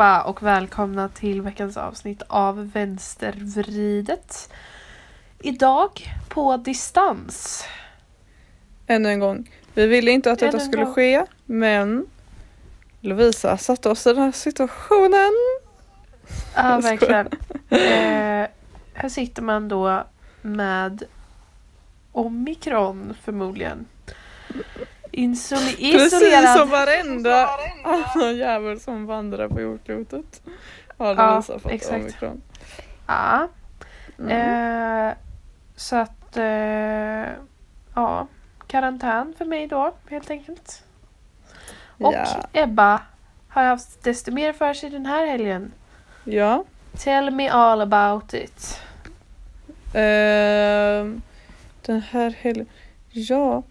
allihopa och välkomna till veckans avsnitt av Vänstervridet. Idag på distans. Ännu en gång. Vi ville inte att detta skulle ske men Lovisa satte oss i den här situationen. Ja, verkligen. Eh, här sitter man då med omikron förmodligen. Insoli- Precis isolerad. som varenda annan jävel som vandrar på jordklotet. Har Ja, Lovisa fått exakt. omikron. Ja. Mm. Eh, så att eh, ja, karantän för mig då helt enkelt. Och Ja. Ebba har haft desto mer för sig den här helgen. ja. Tell me all about it. Ehm, den här helgen. Ja.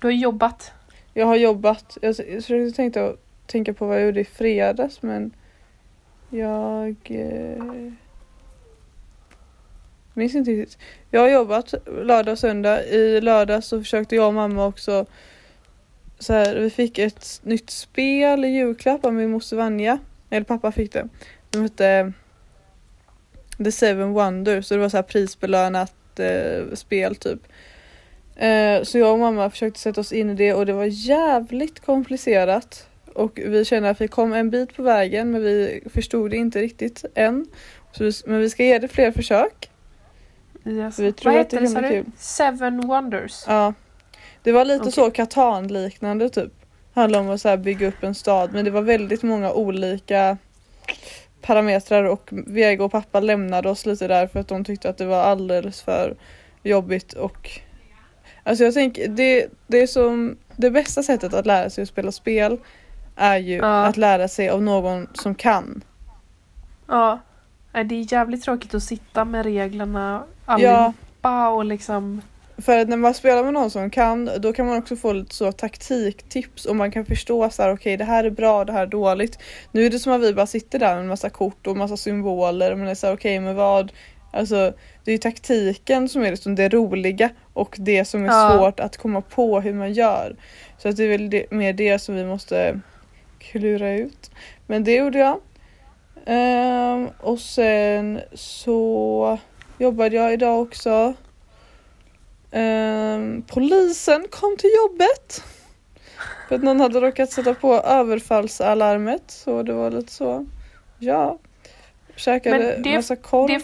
Du har jobbat. Jag har jobbat. Jag, försökte tänka, tänka på vad jag gjorde i fredags men jag eh, minns inte riktigt. Jag har jobbat lördag och söndag. I lördag så försökte jag och mamma också så här, vi fick ett nytt spel i julklapp av min moster Vanja. Eller pappa fick det. De hette eh, The Seven Wonders så det var så här prisbelönat eh, spel typ. Eh, så jag och mamma försökte sätta oss in i det och det var jävligt komplicerat. Och vi känner att vi kom en bit på vägen men vi förstod det inte riktigt än. Vi, men vi ska ge det fler försök. Yes. Vi tror Vad att det sa du? kul. Seven Wonders. Ja. Det var lite Okej. så Catan-liknande typ. Handlar om att så bygga upp en stad men det var väldigt många olika parametrar och Vega och pappa lämnade oss lite där för att de tyckte att det var alldeles för jobbigt och Alltså jag tänker det, det är som det bästa sättet att lära sig att spela spel är ju Ja. att lära sig av någon som kan. Ja. Det är jävligt tråkigt att sitta med reglerna Ja, allihopa och liksom för att när man spelar med någon som kan då kan man också få lite så taktiktips och man kan förstå så här okej det här är bra, det här är dåligt. Nu är det som att vi bara sitter där med en massa kort och massa symboler och man är så här okej men vad Alltså det är ju taktiken som är liksom det roliga och det som är Ja. svårt att komma på hur man gör. Så att det är väl det, mer det som vi måste klura ut. Men det gjorde jag. Ehm, och sen så jobbade jag idag också. Ehm, polisen kom till jobbet. För att någon hade råkat sätta på överfallsalarmet. Så det var lite så. Ja. Käkade det- massa korv. det,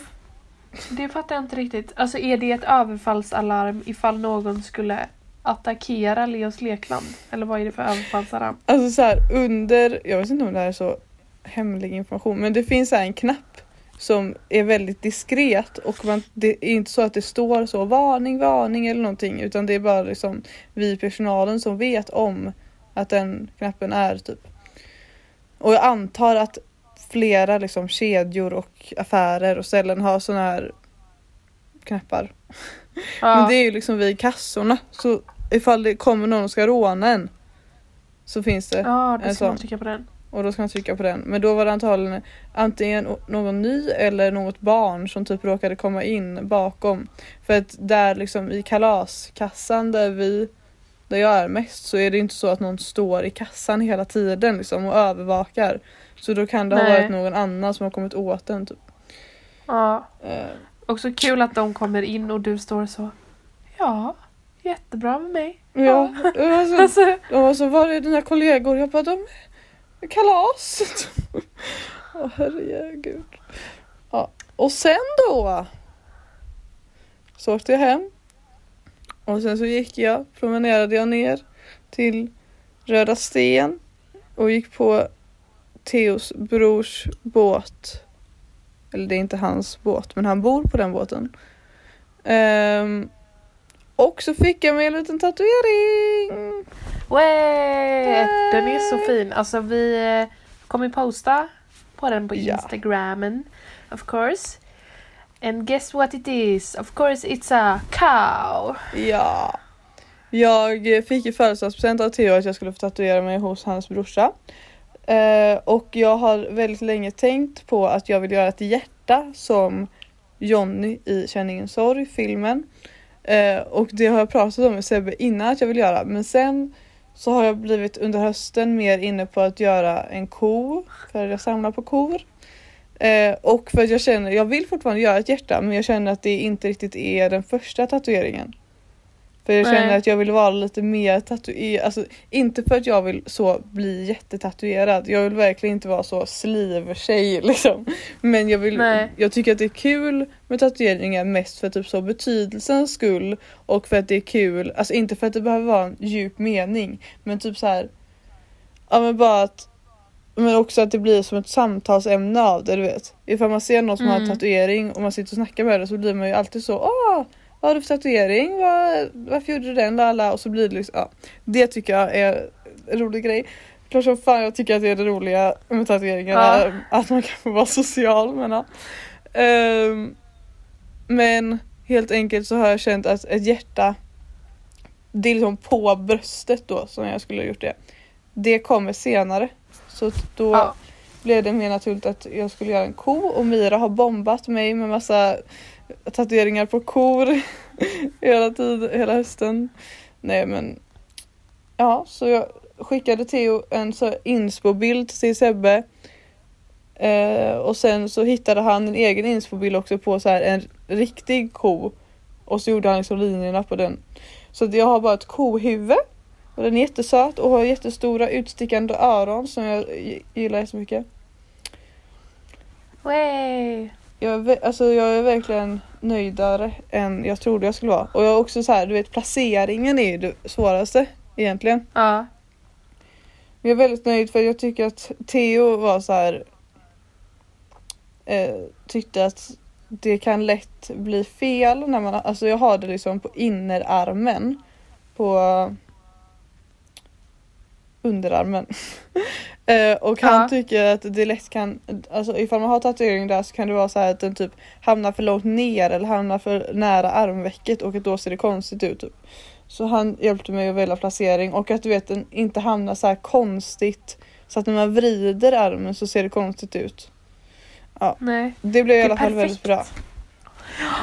det fattar jag inte riktigt. Alltså är det ett överfallsalarm ifall någon skulle attackera Leos lekland? Eller vad är det för överfallsalarm? Alltså så här under, jag vet inte om det här är så hemlig information, men det finns här en knapp som är väldigt diskret och man, det är inte så att det står så varning, varning eller någonting utan det är bara liksom vi i personalen som vet om att den knappen är typ. Och jag antar att flera liksom kedjor och affärer och ställen har såna här knappar. Ja, Men det är ju liksom vid kassorna så ifall det kommer någon och ska råna en så finns det ja då en sån. trycka på den. och då ska man trycka på den. Men då var det antagligen antingen någon ny eller något barn som typ råkade komma in bakom. För att där liksom i kalaskassan där vi där jag är mest så är det inte så att någon står i kassan hela tiden liksom och övervakar. Så då kan det ha Nej. varit någon annan som har kommit åt den. Typ. Ja. Eh, Också kul att de kommer in och du står så. Ja, jättebra med mig. ja, det var så, Alltså, de var så, var är dina kollegor? Jag bara, de är kalas. Åh herregud. Ja. Och sen då? Så åkte jag hem. Och sen så gick jag, promenerade jag ner till Röda Sten och gick på Theos brors båt. Eller det är inte hans båt, men han bor på den båten. Ehm, och så fick jag mig en liten tatuering. Way! Den är så fin. Alltså vi eh, kommer posta på den på Ja. Instagrammen. Of course. And guess what it is? Of course it's a cow. Ja. Jag fick i födelsedagspresent av Theo att jag skulle få tatuera mig hos hans brorsa. Eh, och jag har väldigt länge tänkt på att jag vill göra ett hjärta som Johnny i Känn ingen sorg, filmen. Eh, och det har jag pratat om med Sebbe innan att jag vill göra men sen så har jag blivit under hösten mer inne på att göra en ko, för att jag samlar på kor. Eh, och för att jag känner, jag vill fortfarande göra ett hjärta men jag känner att det inte riktigt är den första tatueringen. För jag känner Nej. att jag vill vara lite mer tatuerad, alltså inte för att jag vill så bli jättetatuerad. Jag vill verkligen inte vara så sleeve-tjej liksom. Men jag vill, Nej. jag tycker att det är kul med tatueringar mest för typ så betydelsens skull och för att det är kul, alltså inte för att det behöver vara en djup mening men typ så här. Ja men bara att men också att det blir som ett samtalsämne av det du vet. Ifall man ser någon som har en Mm. tatuering och man sitter och snackar med det så blir man ju alltid så åh har du för tatuering? Vad, varför gjorde du den? Lala? Och så blir det liksom, ja. Det tycker jag är en rolig grej. Klart som fan jag tycker att det är det roliga med tatueringarna. Ja. Att man kan få vara social men ja. Ehm, men helt enkelt så har jag känt att ett hjärta det är liksom på bröstet då som jag skulle ha gjort det. Det kommer senare. Så då Ja. blev det mer naturligt att jag skulle göra en ko och Mira har bombat mig med massa tatueringar på kor hela tiden, hela hösten. Nej men ja, så jag skickade Theo en så inspo-bild till Sebbe. Eh, och sen så hittade han en egen inspo-bild också på så här en riktig ko. Och så gjorde han liksom linjerna på den. Så att jag har bara ett kohuvud. Och den är jättesöt och har jättestora utstickande öron som jag gillar jättemycket. Way. Jag är, alltså jag är verkligen nöjdare än jag trodde jag skulle vara. Och jag är också så här, du vet placeringen är ju det svåraste egentligen. Ja. Men jag är väldigt nöjd för jag tycker att Theo var så här. Eh, tyckte att det kan lätt bli fel när man, alltså jag har det liksom på innerarmen. På underarmen. eh, och han Ja. tycker att det lätt kan, alltså ifall man har tatuering där så kan det vara så här att den typ hamnar för långt ner eller hamnar för nära armvecket och att då ser det konstigt ut. Typ. Så han hjälpte mig att välja placering och att du vet den inte hamnar så här konstigt så att när man vrider armen så ser det konstigt ut. Nej. Det blev i alla fall väldigt bra.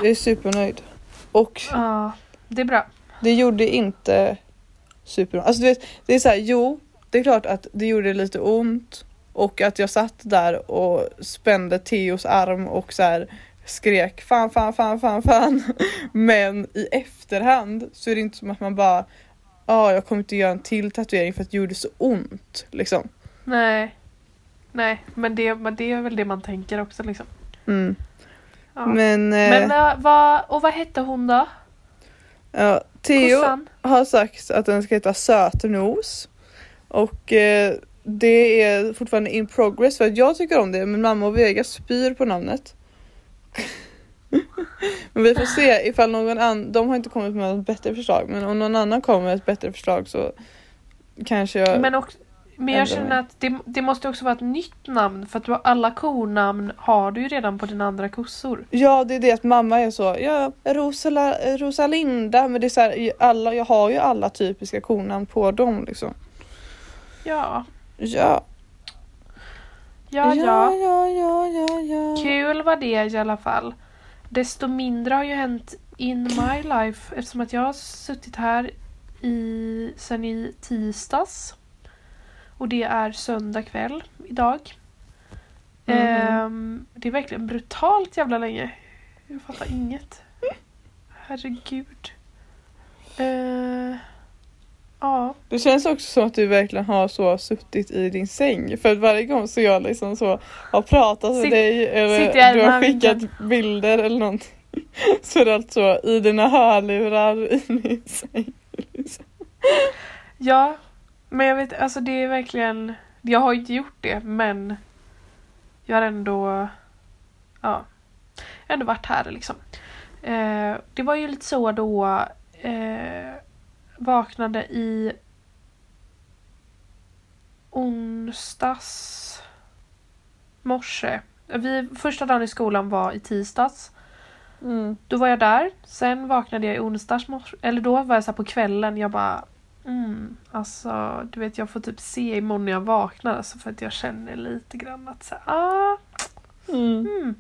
Jag är supernöjd. Och Ja. Det är bra. det gjorde inte superont. Alltså du vet, det är så här, jo, det är klart att det gjorde lite ont och att jag satt där och spände Theos arm och så här skrek fan, fan, fan, fan, fan. Men i efterhand så är det inte som att man bara ja, jag kommer inte göra en till tatuering för att det gjorde så ont liksom. Nej. Nej, men det, men det är väl det man tänker också liksom. Mm. Ja. Men, eh, Men vad, vad, och vad hette hon då? ja, Theo Kossan? har sagt att den ska heta Sötnos. Och eh, det är fortfarande in progress för att jag tycker om det men mamma och Vega spyr på namnet. men vi får se ifall någon annan, de har inte kommit med ett bättre förslag men om någon annan kommer med ett bättre förslag så kanske jag... Men, också, men jag känner mig. att det, det måste också vara ett nytt namn för att du har alla konamn har du ju redan på dina andra kossor. Ja det är det att mamma är så, ja Rosala, Rosalinda men det är så här, alla, jag har ju alla typiska konamn på dem liksom. Ja. Ja. Ja, ja. ja, ja, ja, ja. Kul var det i alla fall. Desto mindre har ju hänt in my life eftersom att jag har suttit här i, sen i tisdags. Och det är söndag kväll idag. Mhm. Ehm, det är verkligen brutalt jävla länge. Jag fattar inget. Herregud. Eh, ja. Det känns också som att du verkligen har så suttit i din säng för att varje gång så jag liksom så har pratat med Sitt- dig eller du har skickat bilder eller någonting så är det alltså i dina hörlurar i din säng. Liksom. Ja, men jag vet, alltså det är verkligen... Jag har inte gjort det, men jag har ändå... Ja, jag har ändå varit här liksom. Eh, det var ju lite så då... Eh, vaknade i onsdags morse. Vi, första dagen i skolan var i tisdags. Mm. Då var jag där. Sen vaknade jag i onsdags morse. Eller då var jag så på kvällen. Jag bara... Mm, alltså, du vet jag får typ se imorgon när jag vaknar. Alltså, för att jag känner lite grann att så här, ah, Mm. mm.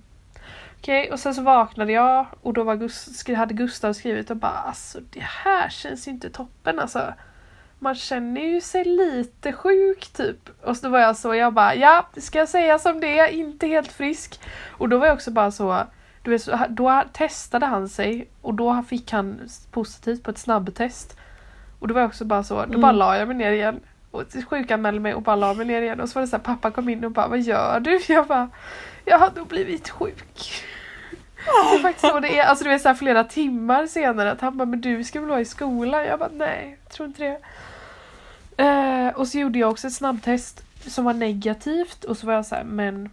Okej, och sen så vaknade jag och då var Gus- skri- hade Gustav skrivit och bara alltså det här känns ju inte toppen alltså. man känner ju sig lite sjuk typ. Och så var jag så, jag bara ja, ska jag säga som det är, inte helt frisk. Och då var jag också bara så, du vet, då testade han sig och då fick han positivt på ett snabbtest. Och då var jag också bara så, då Mm. bara la jag mig ner igen. Och sjukanmälde mig och bara la mig ner igen. Och så var det så här, pappa kom in och bara vad gör du? Jag bara, jag har nog blivit sjuk. Det är faktiskt så det är. Alltså du vet så här flera timmar senare att han bara men du ska väl vara i skolan? Jag bara nej, jag tror inte det. Eh, och så gjorde jag också ett snabbtest som var negativt och så var jag så här men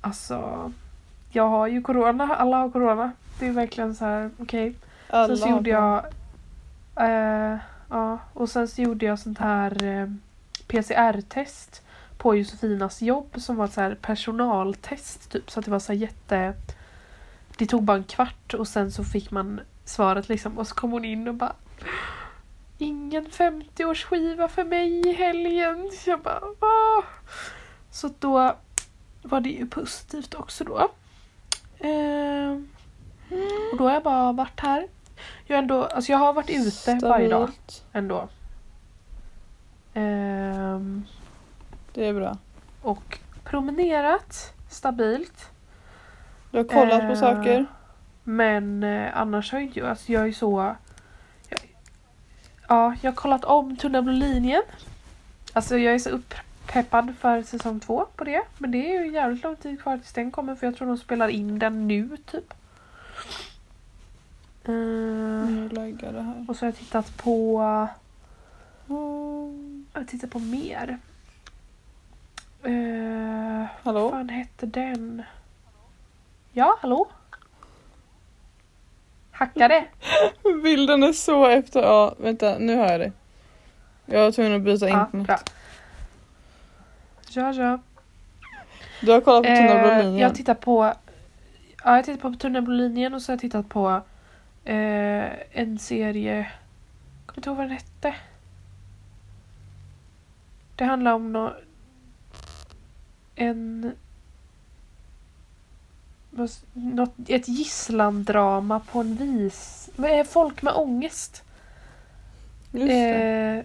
alltså jag har ju corona, alla har corona. Det är verkligen så här okej. Alla Sen så gjorde jag eh, ja, och sen så gjorde jag sånt här eh, PCR-test på Josefinas jobb som var ett så här personaltest typ så att det var så jätte det tog bara en kvart och sen så fick man svaret liksom och så kom hon in och bara Ingen 50-årsskiva för mig i helgen. Jag bara "Ah." Så då var det ju positivt också då. Ehm, och då har jag bara varit här. Jag, ändå, alltså jag har varit ute varje dag Stabilt. ändå. Ehm, Det är bra. och promenerat stabilt. Du har kollat på Eh, saker. Men eh, annars har jag inte alltså jag är så... Jag, ja, jag har kollat om Tunna blå linjen. Alltså jag är så uppeppad för säsong två på det. Men det är ju jävligt lång tid kvar tills den kommer för jag tror de spelar in den nu typ. Laggar det här. och så har jag tittat på... Mm. Jag har tittat på mer. Uh, vad Hallå? fan hette den? Ja, hallå? Hackade? Bilden är så efter... Ja, vänta. Nu har jag det. Jag var tvungen att byta Ja, internet. bra. Ja, ja. Du har kollat på Tunna blå Eh, linjen? jag tittar på Ja, jag tittar på Tunna blå linjen och så har jag tittat på eh, en serie Jag kommer inte ihåg vad den hette. Det handlar om nå en något, ett gisslandrama på en vis... med Folk med ångest. Eh,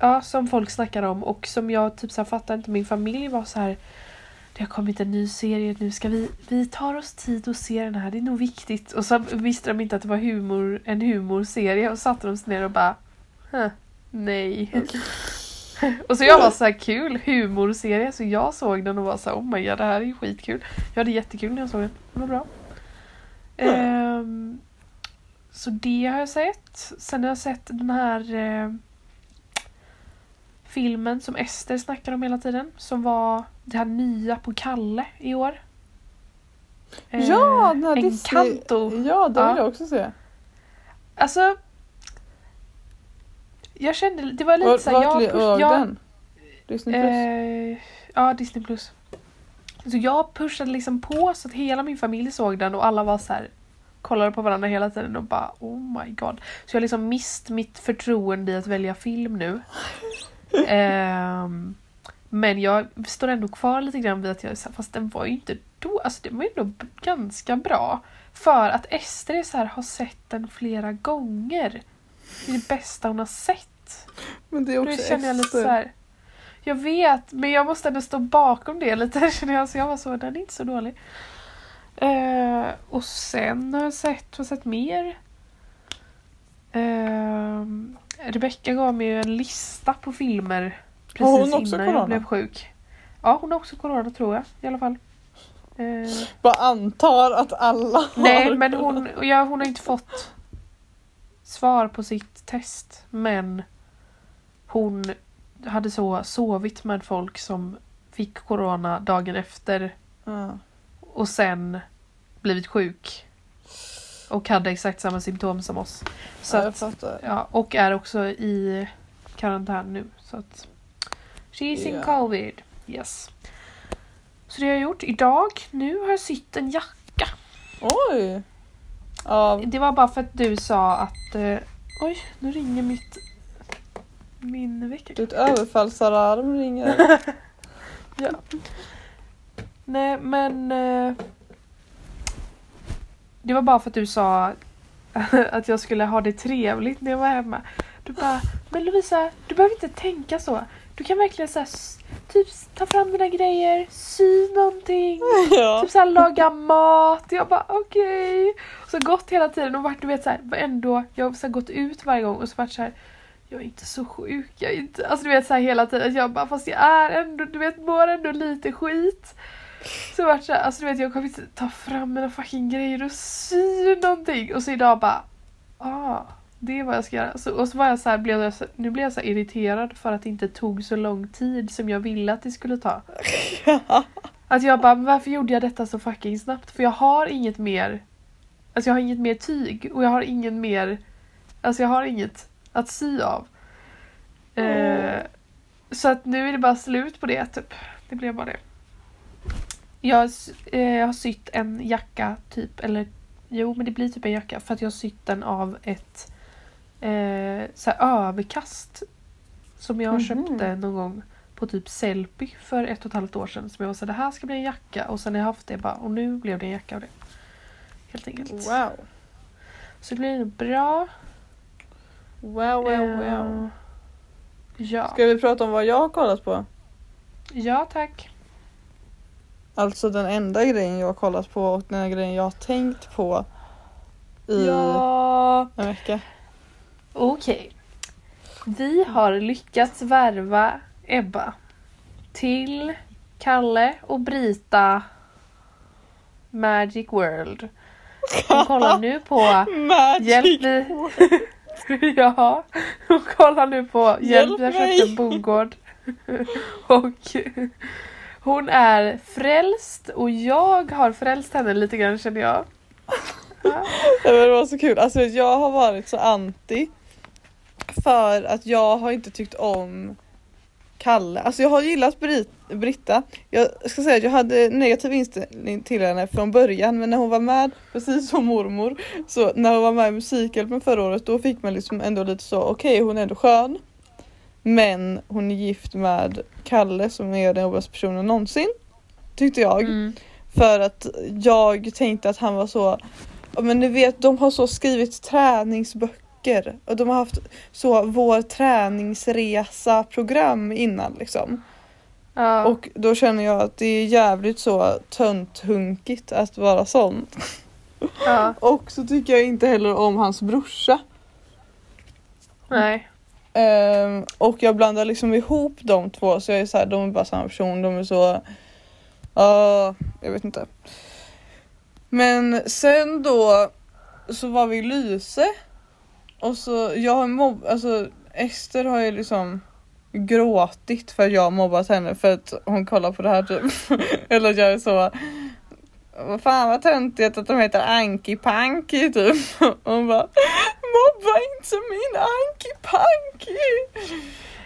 ja, som folk snackar om och som jag typ så här, fattar inte. Min familj var så här. Det har kommit en ny serie nu. Ska vi, vi tar oss tid och ser den här. Det är nog viktigt. Och så visste de inte att det var humor, en humorserie och satte de sig ner och bara "Huh, Nej. och så jag var så här kul humorserie så jag såg den och var så här, oh my god det här är ju skitkul. Jag hade jättekul när jag såg den. Det var bra. Ehm, så det har jag sett. Sen har jag sett den här eh, filmen som Ester snackar om hela tiden. Som var det här nya på Kalle i år. Eh, ja, den här Disney... Encanto. Ja, den Ja. vill jag också se. Alltså. Jag kände, det var lite såhär, vart jag, jag den? Disney plus? Eh, ja, Disney plus. Så jag pushade liksom på så att hela min familj såg den och alla var så här kollade på varandra hela tiden och bara oh my god. Så jag har liksom mist mitt förtroende i att välja film nu. Ehm, men jag står ändå kvar lite grann vid att jag fast den var ju inte då, alltså den var ju ändå ganska bra. För att Ester så här, har sett den flera gånger. Det är det bästa hon har sett. Men det är också känner jag lite så här. Jag vet, men jag måste ändå stå bakom det lite känner jag. Så jag var så, den är inte så dålig. Eh, och sen har jag sett, har jag sett mer. Uh, Rebecka gav mig ju en lista på filmer precis hon också innan corona? jag blev sjuk. Ja, hon har också corona tror jag i alla fall. Eh, Bara antar att alla har Nej, men hon, jag, hon har inte fått svar på sitt test. Men hon hade så sovit med folk som fick corona dagen efter Ja. och sen blivit sjuk. Och hade exakt samma symptom som oss. Så Ja, att, ja, och är också i karantän nu. Så att, she's in Ja. covid. Yes. Så det har jag gjort. Idag, nu har jag sytt en jacka. Oj! Ja, Det var bara för att du sa att... Eh, oj, nu ringer mitt... Min väckare. ditt överfallsalarm ringer. Ja. Nej, men... Eh, det var bara för att du sa att jag skulle ha det trevligt när jag var hemma. Du bara, men Lovisa, du behöver inte tänka så. Du kan verkligen så här, typ ta fram dina grejer, sy någonting. Ja. Typ såhär laga mat. Jag bara okej. Och Så gått hela tiden och varit du vet såhär ändå. Jag har så här, gått ut varje gång och så varit såhär. Jag är inte så sjuk. Jag är inte. Alltså du vet såhär hela tiden. Jag bara fast jag är ändå. Du vet mår ändå lite skit. Så jag varit såhär. Alltså du vet jag kommer inte ta fram mina fucking grejer och sy någonting. Och så idag bara. Ah. Det är vad jag ska göra. Så, och så var jag så här, blev jag så, nu blev jag så irriterad för att det inte tog så lång tid som jag ville att det skulle ta. Att jag bara, varför gjorde jag detta så fucking snabbt? För jag har inget mer Alltså jag har inget mer tyg och jag har ingen mer Alltså jag har inget att sy av. Eh, så att nu är det bara slut på det typ. Det blev bara det. Jag, eh, jag har sytt en jacka typ, eller jo men det blir typ en jacka för att jag har sytt den av ett eh, så överkast som jag Mhm. köpte någon gång på typ Sellpy för ett och ett halvt år sedan. Som jag var så det här ska bli en jacka och sen har jag haft det bara och nu blev det en jacka av det. Helt enkelt. Wow. Så det blir bra. Wow, wow, Eh, wow. Ja. Ska vi prata om vad jag har kollat på? ja tack. Alltså den enda grejen jag har kollat på och den enda grejen jag har tänkt på i Ja. en vecka. Okej. Vi har lyckats värva Ebba till Kalle och Brita Magic World. Hon kollar nu på Magic! Hjälp vi... ja, hon kollar nu på Hjälp, jag köpte bondgård. och hon är frälst och jag har frälst henne lite grann känner jag. Ja. Det var så kul. Alltså jag har varit så anti. För att jag har inte tyckt om Kalle. Alltså jag har gillat Brit- Britta. Jag ska säga att jag hade negativ inställning till henne från början men när hon var med, precis som mormor, så när hon var med i Musikhjälpen förra året då fick man liksom ändå lite så okej hon är ändå skön. Men hon är gift med Kalle som är den jobbigaste personen någonsin. Tyckte jag. Mm. För att jag tänkte att han var så, men ni vet de har så skrivit träningsböcker och de har haft så vår träningsresa program innan liksom. Ja. Och då känner jag att det är jävligt så tönthunkigt att vara sån. ja. Och så tycker jag inte heller om hans brorsa. Nej. Ehm, och jag blandar liksom ihop de två så jag är så här, de är bara samma person, de är så... Ja, jag vet inte. Men sen då så var vi i Lyse. Och så, jag har mobb... Alltså Ester har ju liksom gråtit för att jag har mobbat henne för att hon kollar på det här typ. Eller att jag är så vad fan vad töntigt att de heter Anki Panky typ. Och hon bara Mobba inte min Anki Panky!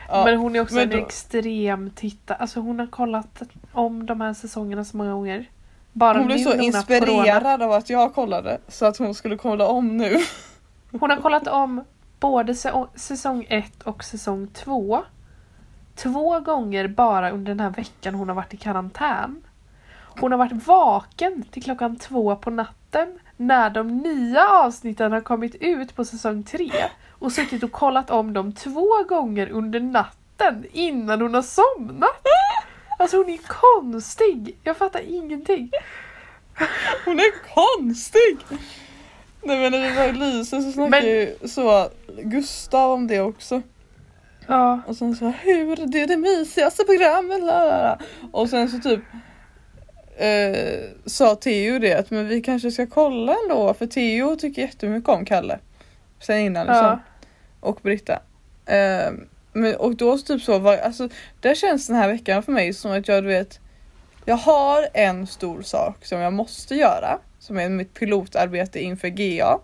Ja, men hon är också en då- extrem tittare. Alltså hon har kollat om de här säsongerna så många gånger. Bara hon blev så inspirerad av att jag kollade så att hon skulle kolla om nu. Hon har kollat om både säsong 1 och säsong 2. Två gånger bara under den här veckan hon har varit i karantän. Hon har varit vaken till klockan två på natten när de nya avsnitten har kommit ut på säsong 3 och suttit och kollat om dem två gånger under natten innan hon har somnat. Alltså hon är konstig. Jag fattar ingenting. Hon är konstig! Nej men när vi var i Lyse så snackade Men- ju så Gustav om det också. Ja. Och sen så hur det är det mysigaste programmet. la, la, la. Och sen så typ eh, sa Theo det att men vi kanske ska kolla ändå för Theo tycker jättemycket om Kalle. Sen innan liksom. Ja. Och Britta. Eh, men, och då så typ så var alltså där känns den här veckan för mig som att jag du vet jag har en stor sak som jag måste göra som är mitt pilotarbete inför GA.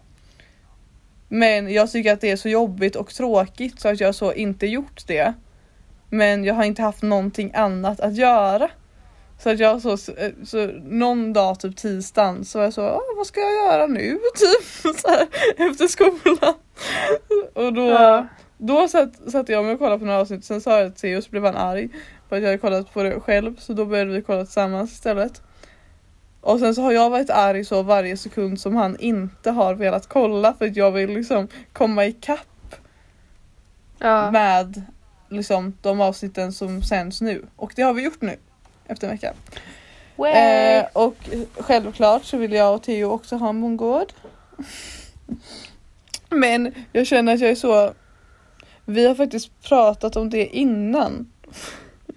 Men jag tycker att det är så jobbigt och tråkigt så att jag så inte gjort det. Men jag har inte haft någonting annat att göra. Så att jag så, så någon dag, typ tisdagen, så var jag så, "Ah, vad ska jag göra nu? Typ så här, efter skolan. Och då, Ja. då satt, satt jag mig och kollade på några avsnitt, sen sa jag till Theo så blev han arg för att jag hade kollat på det själv så då började vi kolla tillsammans istället. Och sen så har jag varit arg så varje sekund som han inte har velat kolla för att jag vill liksom komma ikapp. Ja. med liksom de avsnitten som sänds nu. Och det har vi gjort nu efter en vecka. Eh, och självklart så vill jag och Theo också ha en bondgård. Men jag känner att jag är så Vi har faktiskt pratat om det innan.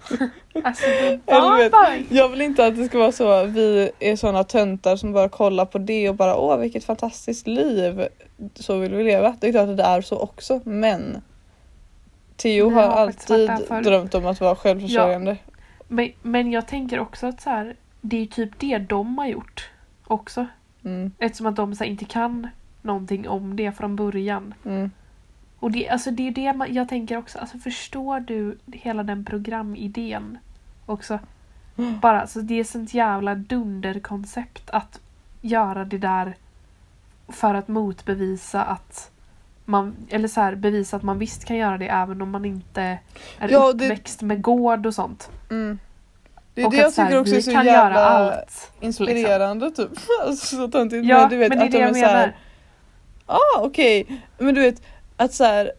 Alltså det bara, Jag vill inte att det ska vara så vi är såna töntar som bara kollar på det och bara åh vilket fantastiskt liv. Så vill vi leva. Det är klart att det är så också men Theo har alltid drömt om att vara självförsörjande. Men, men jag tänker också att så här, det är typ det de har gjort också. Mm, Eftersom att de så här, inte kan någonting om det från början. mm. Och det, alltså, det är det man, jag tänker också, alltså, förstår du hela den programidén också? Bara, alltså, det är sånt jävla dunderkoncept att göra det där för att motbevisa att man, eller så här, bevisa att man visst kan göra det även om man inte är Ja, det- uppväxt med gård och sånt. Mm. Det är och det jag tycker också är så jävla allt. inspirerande typ. Alltså, så töntigt. Ja, men du vet men det är att det de jag menar. ah okej, men du vet att så här.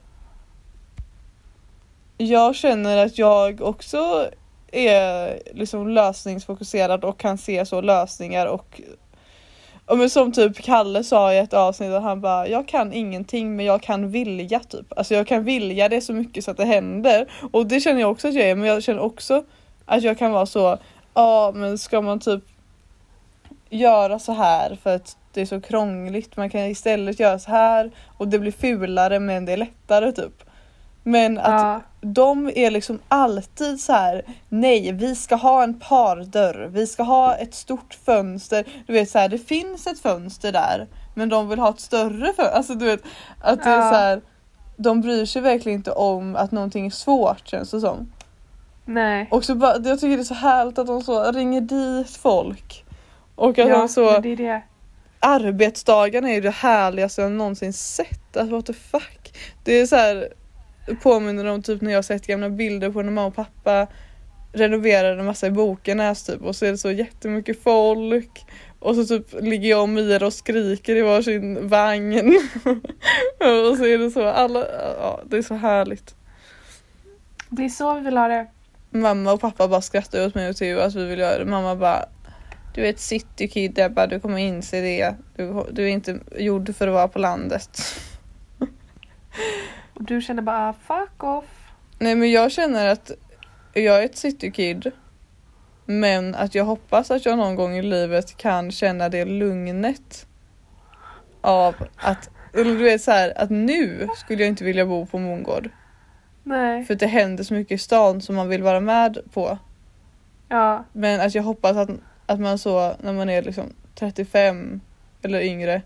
Jag känner att jag också är liksom lösningsfokuserad och kan se så lösningar och och men som typ Kalle sa i ett avsnitt att han bara jag kan ingenting men jag kan vilja typ. Alltså jag kan vilja det så mycket så att det händer. Och det känner jag också att jag är men jag känner också att jag kan vara så ja men ska man typ göra så här för att det är så krångligt. Man kan istället göra så här och det blir fulare men det är lättare typ. Men att Ja, de är liksom alltid så här. nej vi ska ha en pardörr, vi ska ha ett stort fönster. Du vet så här, det finns ett fönster där men de vill ha ett större fönster. Alltså du vet att det är Ja. så här. De bryr sig verkligen inte om att någonting är svårt känns det som. nej. Och så bara, jag tycker det är så härligt att de så ringer dit folk. Och att ja, så det är det. arbetsdagarna är ju det härligaste jag någonsin sett. Alltså what the fuck. Det är så här påminner om typ när jag sett gamla bilder på när mamma och pappa renoverade en massa i Bokenäs typ och så är det så jättemycket folk och så typ ligger jag och Mira och skriker i varsin vagn. och så är det så, alla, ja det är så härligt. Det är så vi vill ha det. Mamma och pappa bara skrattar åt mig och Theo att vi vill göra det. Mamma bara Du är ett citykid Ebba, du kommer inse det. Du, du är inte gjord för att vara på landet. Och du känner bara "Ah, fuck off. Nej men jag känner att jag är ett citykid. Men att jag hoppas att jag någon gång i livet kan känna det lugnet. Av att, eller du vet så här, att nu skulle jag inte vilja bo på Mongård. Nej. För att det händer så mycket i stan som man vill vara med på. Ja. Men att jag hoppas att, att man så när man är liksom 35 eller yngre,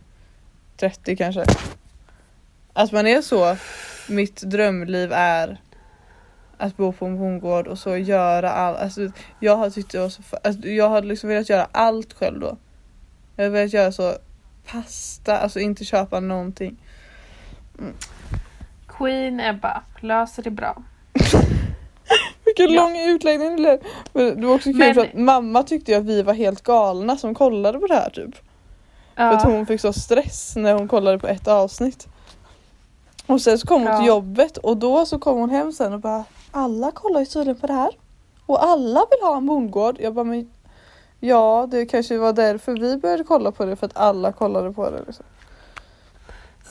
30 kanske. Att man är så, mitt drömliv är att bo på en bondgård och så göra allt. Alltså, jag har tyckt det var så, alltså, jag hade liksom velat göra allt själv då. Jag har velat göra så pasta, alltså inte köpa någonting. Queen Ebba löser det bra. Vilken Ja. lång utläggning det blev. Men det var också kul Men- för att mamma tyckte ju att vi var helt galna som kollade på det här typ. För att Ja. hon fick så stress när hon kollade på ett avsnitt. Och sen så kom hon till Ja. jobbet och då så kom hon hem sen och bara Alla kollar ju tydligen på det här. Och alla vill ha en bondgård. Jag bara men Ja det kanske var därför vi började kolla på det för att alla kollade på det. Liksom.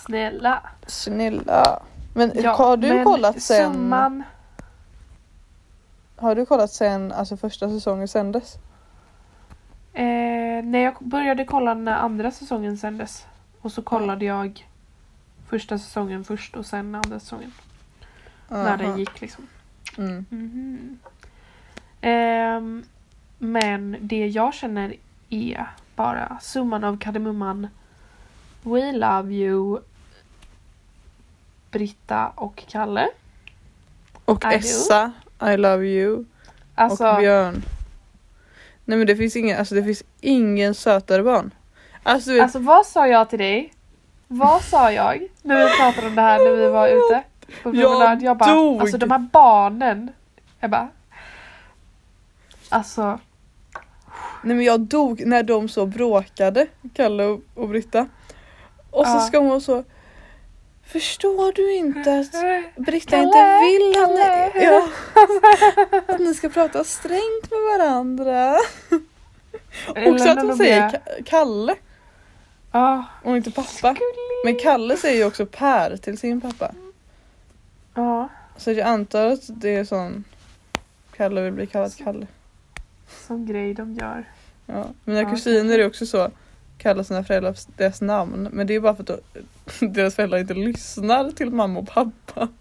Snälla. Snälla. Men Ja, har du men kollat sen? Summan. Har du kollat sen alltså första säsongen sändes? Eh, när jag började kolla när andra säsongen sändes. Och så kollade jag första säsongen först och sen andra säsongen. När Aha. den gick liksom. Mm. Mhm. Ehm, men det jag känner är bara summan av kardemumman We love you Britta och Kalle. Och I do. I love you. Alltså, Och Björn. Nej men det finns ingen, alltså det finns ingen sötare barn. Alltså, vet, alltså vad sa jag till dig? Vad sa jag när vi pratade om det här när vi var ute på Jag promenad? Jag bara, dog. alltså de här barnen. Jag bara, alltså nej men jag dog när de så bråkade, Kalle och, och Britta. Och så Ja. ska hon så Förstår du inte att Britta inte vill att ni, ja, att ni ska prata strängt med varandra? Också att hon säger Ka- Kalle och inte pappa. Men Kalle säger ju också Per till sin pappa. ja, Så jag antar att det är sån Kalle vill bli kallad Kalle. som grej de gör. Ja. Mina Ja, kusiner är också så. Kallar sina föräldrar för deras namn. Men det är bara för att de, deras föräldrar inte lyssnar till mamma och pappa.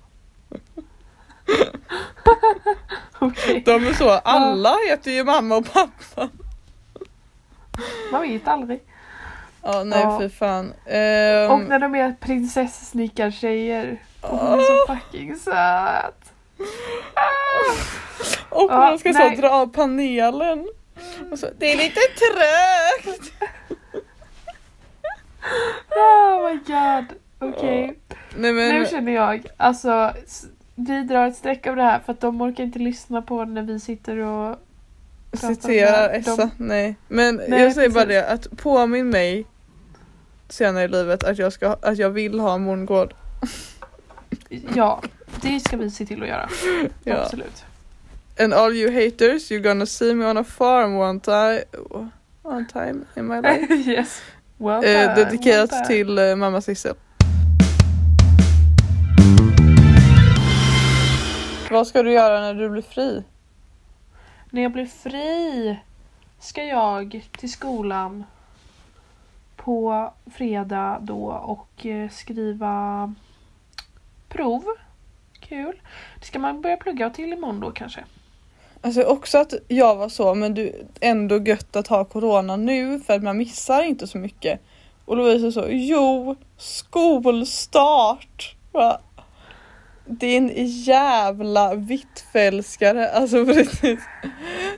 Okej, De är så. Alla heter ju mamma och pappa. man vet aldrig. Ja nej Ja. för fan. Ehm, Och när de är prinsesssnickartjejer. Och hon är så fucking söt. och Ja, när de ska så dra av panelen. Så, det är lite trögt. Oh my god. Okej. Nej men. Nu känner jag, alltså vi drar ett streck av det här för att de orkar inte lyssna på när vi sitter och Citerar. Essa, De- nej. Men Nej, jag säger bara precis. det att påminn mig senare i livet att jag, ska, att jag vill ha en mångård. Ja, det ska vi se till att göra. Ja. Absolut. And all you haters, you're gonna see me on a farm one time, one time in my life. yes. Well eh, done, well dedikerat done. till eh, mamma Sissel. Vad ska du göra när du blir fri? När jag blir fri ska jag till skolan på fredag då och eh, skriva prov. Kul. Det ska man börja plugga till imorgon då kanske. Alltså också att jag var så, men du ändå gött att ha corona nu för att man missar inte så mycket. Och Louise så, jo, skolstart. Va? Din jävla vittfälskare, alltså precis.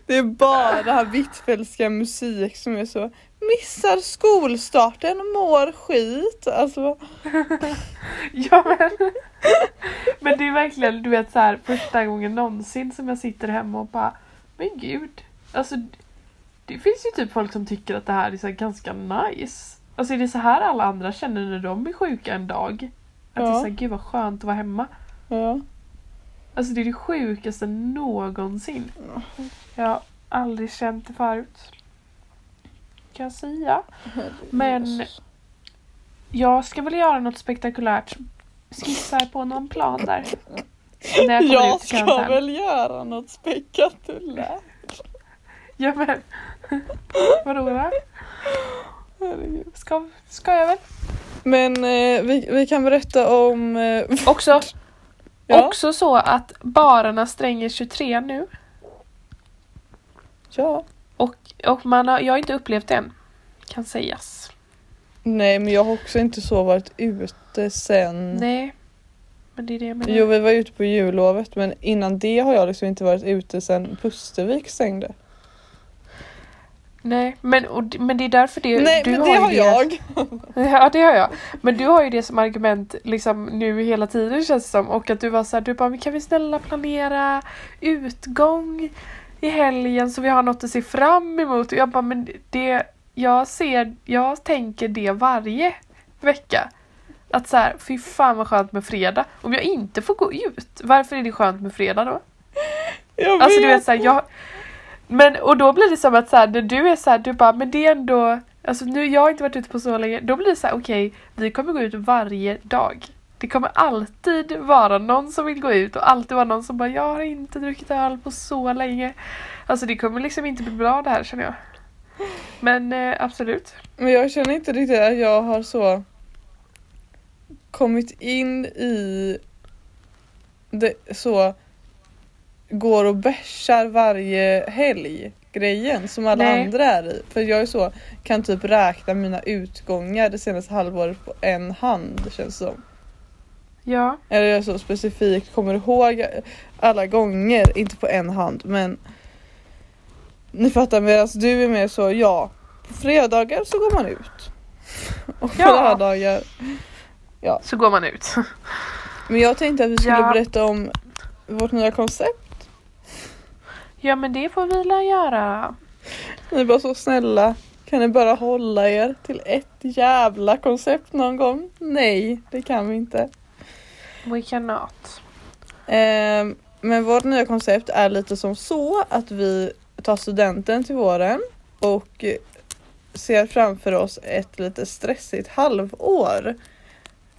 Det är bara vittfälska musik som är så, missar skolstarten, mår skit. Alltså, Ja men. men det är verkligen du vet så här första gången någonsin som jag sitter hemma och bara Men gud. Alltså det finns ju typ folk som tycker att det här är så här ganska nice. Alltså är det så här alla andra känner när de blir sjuka en dag? Att det är Ja. så här, gud vad skönt att vara hemma. ja. Alltså det är det sjukaste någonsin. Jag har aldrig känt det förut. Kan jag säga. Men jag ska väl göra något spektakulärt. Skissar på någon plan där. När jag Jag ska väl göra något spektakulärt. Ja men. Vadå då? Ska, ska jag väl? Men eh, vi, vi kan berätta om... Eh, Också, ja, också så att barerna stänger 23 nu. ja. Och, och man har, jag har inte upplevt det än. Kan sägas. Nej men jag har också inte så varit ute sen... Nej. Men det är det jag menar. Jo vi var ute på jullovet men innan det har jag liksom inte varit ute sen Pustervik stängde. Nej, men, och, men det är därför det, Nej du men har det har jag! Ja det har jag. Men du har ju det som argument liksom nu hela tiden känns det som. Och att du var såhär, du bara, men kan vi snälla planera utgång i helgen så vi har något att se fram emot. Och jag bara, men det, jag ser, jag tänker det varje vecka. Att så här, fy fan vad skönt med fredag. Om jag inte får gå ut, varför är det skönt med fredag då? Jag Alltså du vet. vet såhär, jag... Men och då blir det som att såhär, när du är såhär, du bara, men det är ändå... Alltså nu, jag har inte varit ute på så länge. Då blir det såhär, okej, vi kommer gå ut varje dag. Det kommer alltid vara någon som vill gå ut och alltid vara någon som bara, jag har inte druckit öl på så länge. Alltså det kommer liksom inte bli bra det här känner jag. Men eh, absolut. Men jag känner inte riktigt att jag har så kommit in i det så går och bärsar varje helg grejen som alla Nej. andra är i. För jag är så, kan typ räkna mina utgångar det senaste halvåret på en hand känns det som. Ja. Eller så specifikt kommer ihåg alla gånger, inte på en hand men ni fattar medan du är mer så, ja på fredagar så går man ut. Och på Ja. lördagar. Så går man ut. Men jag tänkte att vi skulle Ja. berätta om vårt nya koncept. Ja men det får vi la göra. Ni var så snälla. Kan ni bara hålla er till ett jävla koncept någon gång? Nej, det kan vi inte. We cannot. Eh, men vårt nya koncept är lite som så att vi tar studenten till våren och ser framför oss ett lite stressigt halvår.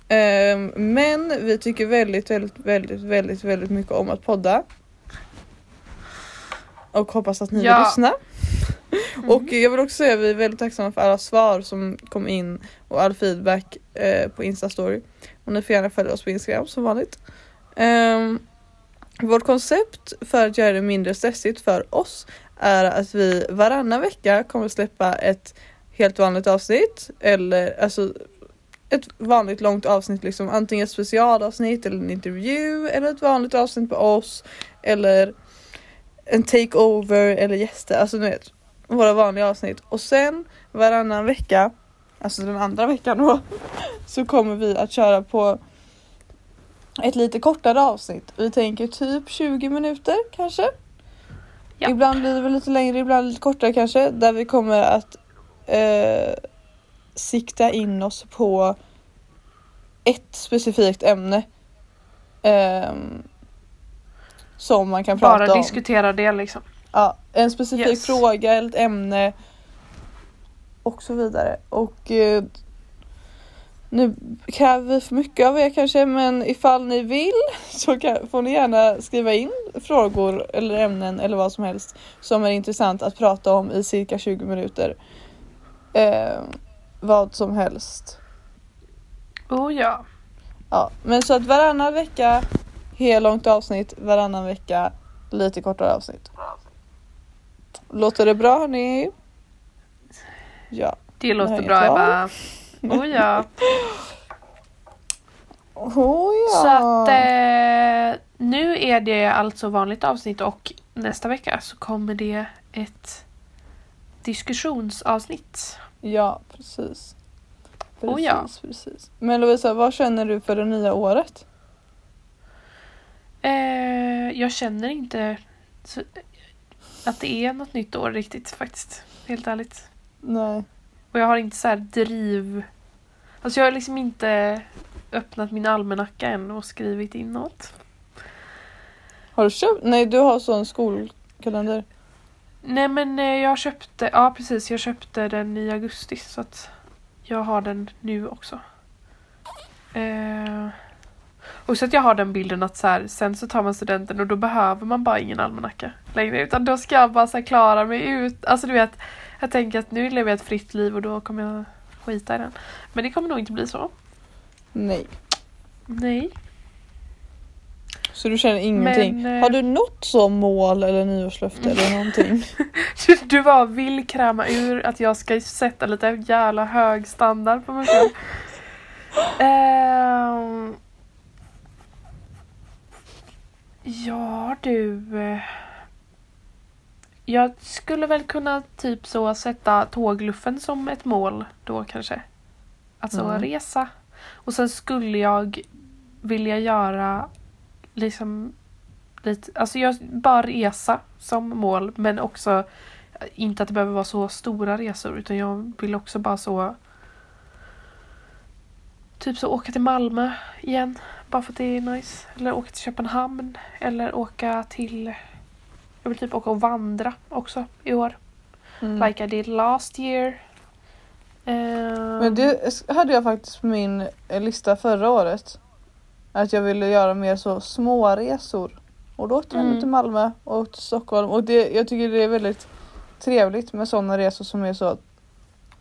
Eh, men vi tycker väldigt, väldigt, väldigt, väldigt, väldigt mycket om att podda. Och hoppas att ni Ja. vill lyssna. Mm. Och jag vill också säga att vi är väldigt tacksamma för alla svar som kom in och all feedback eh, på Instastory. Och ni får gärna följa oss på Instagram som vanligt. Um, vårt koncept för att göra det mindre stressigt för oss är att vi varannan vecka kommer släppa ett helt vanligt avsnitt eller alltså ett vanligt långt avsnitt liksom antingen ett specialavsnitt eller en intervju eller ett vanligt avsnitt på oss eller en takeover eller gäster, alltså ni vet våra vanliga avsnitt och sen varannan vecka, alltså den andra veckan då, så kommer vi att köra på ett lite kortare avsnitt. Vi tänker typ 20 minuter kanske. Ja. Ibland blir det väl lite längre, ibland lite kortare kanske, där vi kommer att eh, sikta in oss på ett specifikt ämne. ehm, som man kan prata Bara om. diskutera det liksom. Ja, en specifik Yes. fråga eller ett ämne och så vidare. Och eh, nu kräver vi för mycket av er kanske men ifall ni vill så kan, får ni gärna skriva in frågor eller ämnen eller vad som helst som är intressant att prata om i cirka 20 minuter. Eh, vad som helst. Oh ja. Ja, men så att varannan vecka helt långt avsnitt, varannan vecka lite kortare avsnitt. Låter det bra hörni? Ja. Det låter Nej, bra. Ebba. Oh ja. Oh, ja. Så att eh, nu är det alltså vanligt avsnitt och nästa vecka så kommer det ett diskussionsavsnitt. Ja, precis. Precis, Oh, ja. precis. Men Lovisa, vad känner du för det nya året? Eh, jag känner inte så, att det är något nytt år riktigt faktiskt. Helt ärligt. Nej. Och jag har inte så här driv... Alltså jag har liksom inte öppnat min almanacka än och skrivit in något. Har du köpt? Nej, du har sån skolkalender. Nej men eh, jag köpte, ja precis, jag köpte den i augusti så att jag har den nu också. Eh, och så att jag har den bilden att så här, sen så tar man studenten och då behöver man bara ingen almanacka längre utan då ska jag bara så här, klara mig ut. Alltså du vet, jag tänker att nu lever jag ett fritt liv och då kommer jag skita i den. Men det kommer nog inte bli så. Nej. Nej. Så du känner ingenting? Men, eh, Har du något så mål eller nyårslöfte eller någonting? Du, bara vill kräma ur att jag ska sätta lite jävla hög standard på mig själv. Ehm. ja du. Eh, Jag skulle väl kunna typ så sätta tågluffen som ett mål då kanske. Alltså Mm. resa. Och sen skulle jag vilja göra liksom lite, alltså jag bara resa som mål men också inte att det behöver vara så stora resor utan jag vill också bara så Typ så åka till Malmö igen bara för att det är nice. Eller åka till Köpenhamn eller åka till Jag vill typ åka och vandra också i år. Mm. Like I did last year. Ehm, Men det hade jag faktiskt på min eh, lista förra året. Att jag ville göra mer så små resor. Och då åkte jag Mm. till Malmö och till Stockholm. Och det, jag tycker det är väldigt trevligt med sådana resor som är så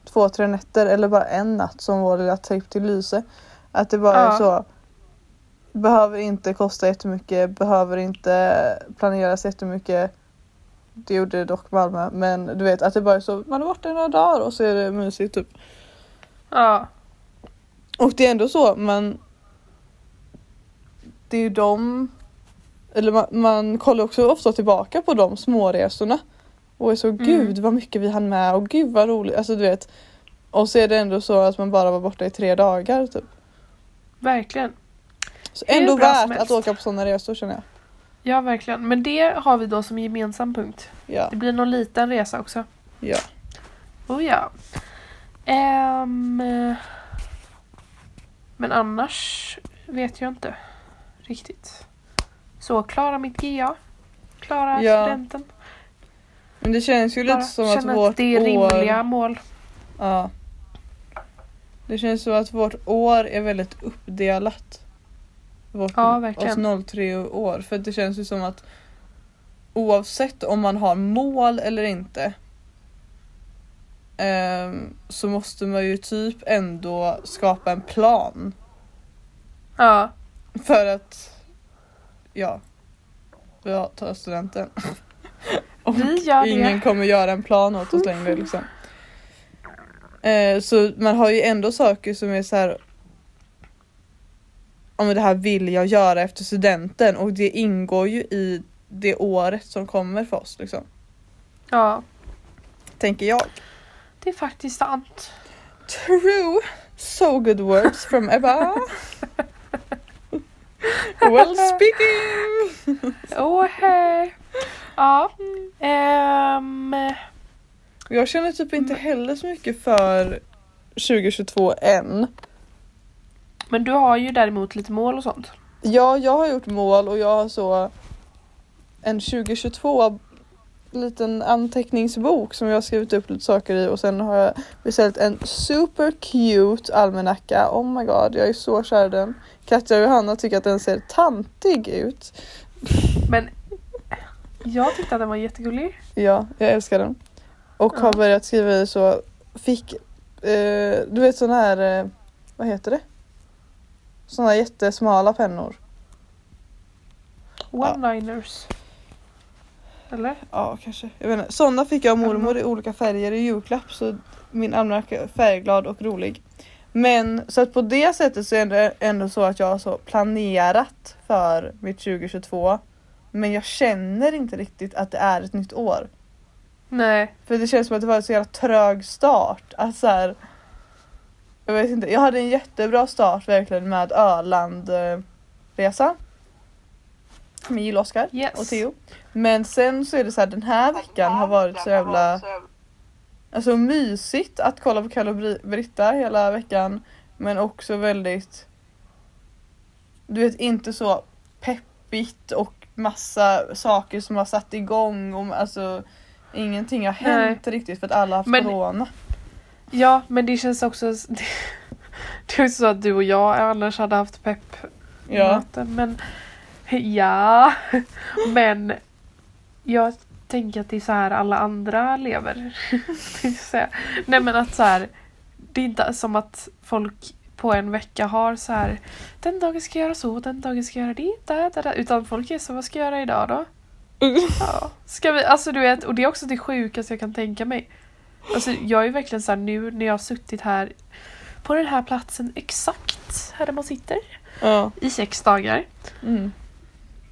två, tre nätter eller bara en natt som vår lilla tripp till Lyse. Att det bara är Ja. så behöver inte kosta jättemycket, behöver inte planeras jättemycket. Det gjorde det dock Malmö men du vet att det bara är så man har varit där några dagar och så är det mysigt typ. Ja. Och det är ändå så, men det är ju de, eller man, man kollar också ofta tillbaka på de småresorna och är så Mm. gud vad mycket vi hann med och gud vad roligt, alltså du vet. Och så är det ändå så att man bara var borta i tre dagar typ. Verkligen. Så ändå värt att åka på sådana resor känner jag. Ja, verkligen. Men det har vi då som gemensam punkt. Ja, Det blir någon liten resa också. ja. Oh ja. Eh, men annars vet jag inte riktigt. Så klara mitt GA. Klara Ja. studenten. Men det känns ju Bara lite som att vårt att det är år... rimliga mål. Ja. Det känns som att vårt år är väldigt uppdelat. Vårt, Ja, verkligen. Oss 03 år. För det känns ju som att oavsett om man har mål eller inte ehm, så måste man ju typ ändå skapa en plan. Ja, För att ja, ja ta studenten. Och vi gör ingen det. kommer göra en plan åt oss längre liksom. Eh, så man har ju ändå saker som är så här. Om det här vill jag göra efter studenten och det ingår ju i det året som kommer för oss liksom. Ja, Tänker jag. det är faktiskt sant. True! So good words from Ebba. well speaking! Åh, hej. Ja. ehm, Jag känner typ inte heller så mycket för 2022 än. Men du har ju däremot lite mål och sånt. Ja, jag har gjort mål och jag har så en 2022 liten anteckningsbok som jag har skrivit upp lite saker i och sen har jag beställt en super cute almanacka. Oh my god, jag är så kär i den. Katja och Johanna tycker att den ser tantig ut. Men jag tyckte att den var jättegullig. Ja, jag älskar den. Och Ja. har börjat skriva i så fick, eh, du vet sån här, eh, vad heter det? Såna jättesmala pennor. One-liners. Eller? Ja, kanske. Jag vet inte. Sådana fick jag av mormor i olika färger i julklapp så min almanacka är färgglad och rolig. Men så att på det sättet så är det ändå så att jag har så planerat för mitt 2022. Men jag känner inte riktigt att det är ett nytt år. Nej. För det känns som att det var en så jävla trög start. Att så här, jag vet inte, jag hade en jättebra start verkligen med Öland-resa. Med Jill-Oskar Yes. och Theo. Men sen så är det så här, den här veckan har varit så jävla alltså, mysigt att kolla på Kalle och Bri- Britta hela veckan. Men också väldigt, du vet inte så peppigt och massa saker som har satt igång. Och, alltså, ingenting har hänt riktigt för att alla har haft Men- corona. Ja, men det känns också... Det är så att du och jag annars hade haft pepp Ja. möten. Men ja, men jag tänker att det är så här alla andra lever. Det. Nej men att så här, det är inte som att folk på en vecka har så här den dagen ska jag göra så, den dagen ska jag göra det, där, där, där. utan folk är så vad ska jag göra idag då? Ja. Ska vi, alltså du vet, och det är också det sjukaste jag kan tänka mig. Alltså jag är verkligen så här nu när jag har suttit här på den här platsen exakt här där man sitter ja. i sex dagar. Mm.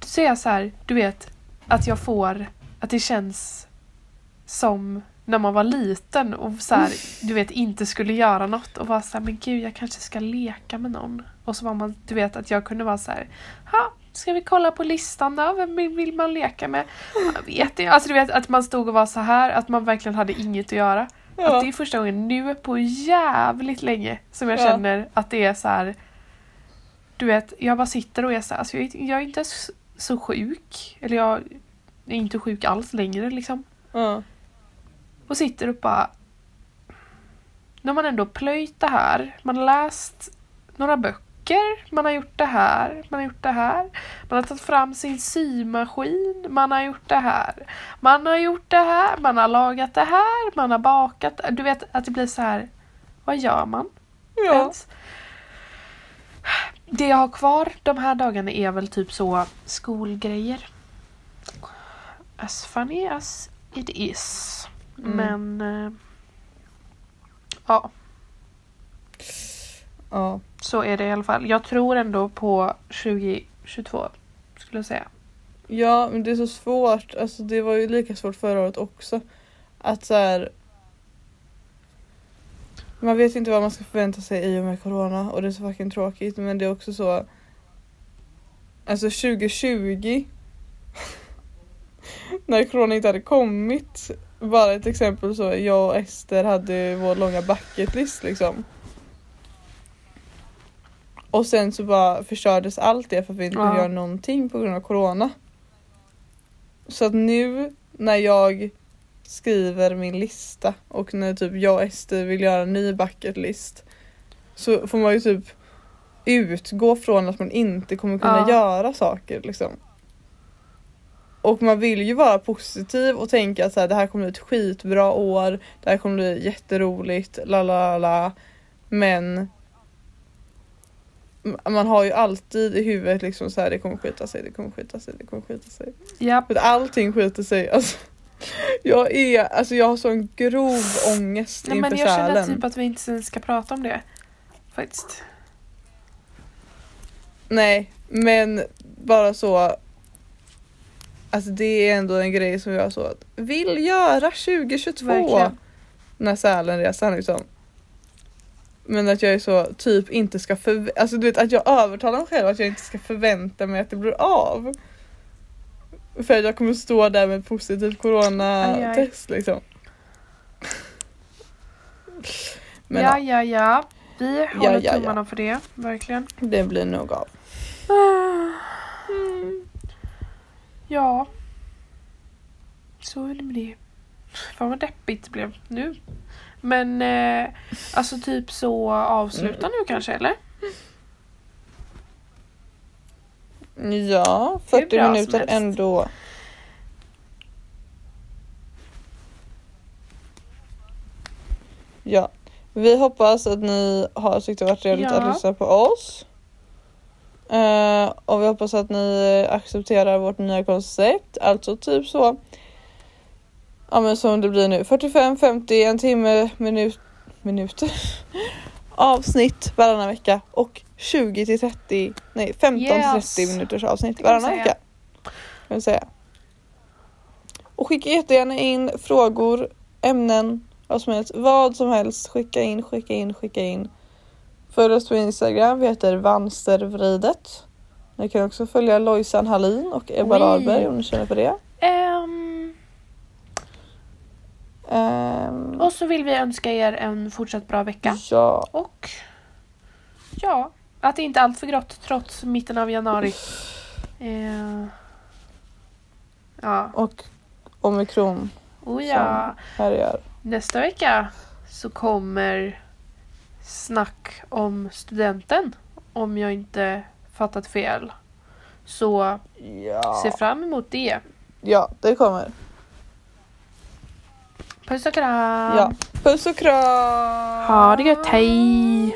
Så är jag så här, du vet, att jag får, att det känns som när man var liten och så här, du vet, inte skulle göra något och var så här, men gud, jag kanske ska leka med någon. Och så var man, du vet, att jag kunde vara så här, ha, ska vi kolla på listan då? Vem vill, man leka med? Jag vet inte. Alltså du vet, att man stod och var så här, att man verkligen hade inget att göra. Att Ja. det är första gången nu på jävligt länge som jag Ja. känner att det är så här. Du vet, jag bara sitter och är så här, alltså jag, är- jag är inte så sjuk. Eller jag är inte sjuk alls längre liksom. Ja. Och sitter och bara... När man ändå plöjt det här, man har läst några böcker, man har gjort det här, man har gjort det här. Man har tagit fram sin symaskin, man har gjort det här. Man har gjort det här, man har lagat det här, man har bakat. Du vet att det blir så här. Vad gör man Ja. ens? Det jag har kvar de här dagarna är väl typ så skolgrejer. As funny as it is. Mm. Men eh, ja, ja. så är det i alla fall. Jag tror ändå på 2022 skulle jag säga. Ja, men det är så svårt. Alltså det var ju lika svårt förra året också. Att så här. Man vet inte vad man ska förvänta sig i och med corona och det är så fucking tråkigt men det är också så. Alltså 2020. när corona inte hade kommit. Bara ett exempel så, jag och Ester hade vår långa bucketlist liksom. Och sen så bara förstördes allt det för att vi inte Ja. göra någonting på grund av corona. Så att nu när jag skriver min lista och när typ jag och Ester vill göra en ny bucketlist så får man ju typ utgå från att man inte kommer kunna Ja. göra saker liksom. Och man vill ju vara positiv och tänka att så här, det här kommer bli ett skitbra år, det här kommer bli jätteroligt, la la la. Men man har ju alltid i huvudet liksom så här, det kommer skita sig, det kommer skita sig, det kommer skita sig. Japp. För allting skiter sig. Alltså, jag är, alltså jag har sån grov ångest Nej, inför men jag känner typ att vi inte ska prata om det. Faktiskt. Nej, men bara så. Alltså det är ändå en grej som jag så att vill göra 2022. Verkligen. När Sälenresan liksom. Men att jag är så typ inte ska förvä- alltså du vet att jag övertalar mig själv att jag inte ska förvänta mig att det blir av. För att jag kommer stå där med ett positivt coronatest liksom. Men ja, ja, ja, ja. Vi håller ja, ja. tummarna för det. Verkligen. det blir nog av. Mm. Ja. Så är det med det. Fan vad deppigt det blev nu. Men eh, alltså typ så avsluta nu kanske eller? Ja, Hur 40 bra som minuter ändå. Ja, vi hoppas att ni har tyckt det varit trevligt Ja. att lyssna på oss. Eh, och vi hoppas att ni accepterar vårt nya koncept, alltså typ så. Ja men som det blir nu, 45, 50, en timme, minut, minuter. Avsnitt varannan vecka och 20 till 30, nej 15 Yes. till 30 minuters avsnitt varannan vecka. Kan vi säga. Och skicka jättegärna in frågor, ämnen, vad som helst. Vad som helst. Skicka in, skicka in, skicka in. Följ oss på Instagram, vi heter Vanstervridet. Ni kan också följa Lojsan Hallin och Ebba Oj. Dahlberg om ni känner för det. Ehm, Ehm, och så vill vi önska er en fortsatt bra vecka. ja. Och ja, att det inte är allt för grått trots mitten av januari. Eh, ja, Och omikron oh ja. härjar. Nästa vecka så kommer snack om studenten. Om jag inte fattat fel. Så Ja. se fram emot det. ja, det kommer. Puss och kram! Ja. Puss och kram! Ha det gött, hej!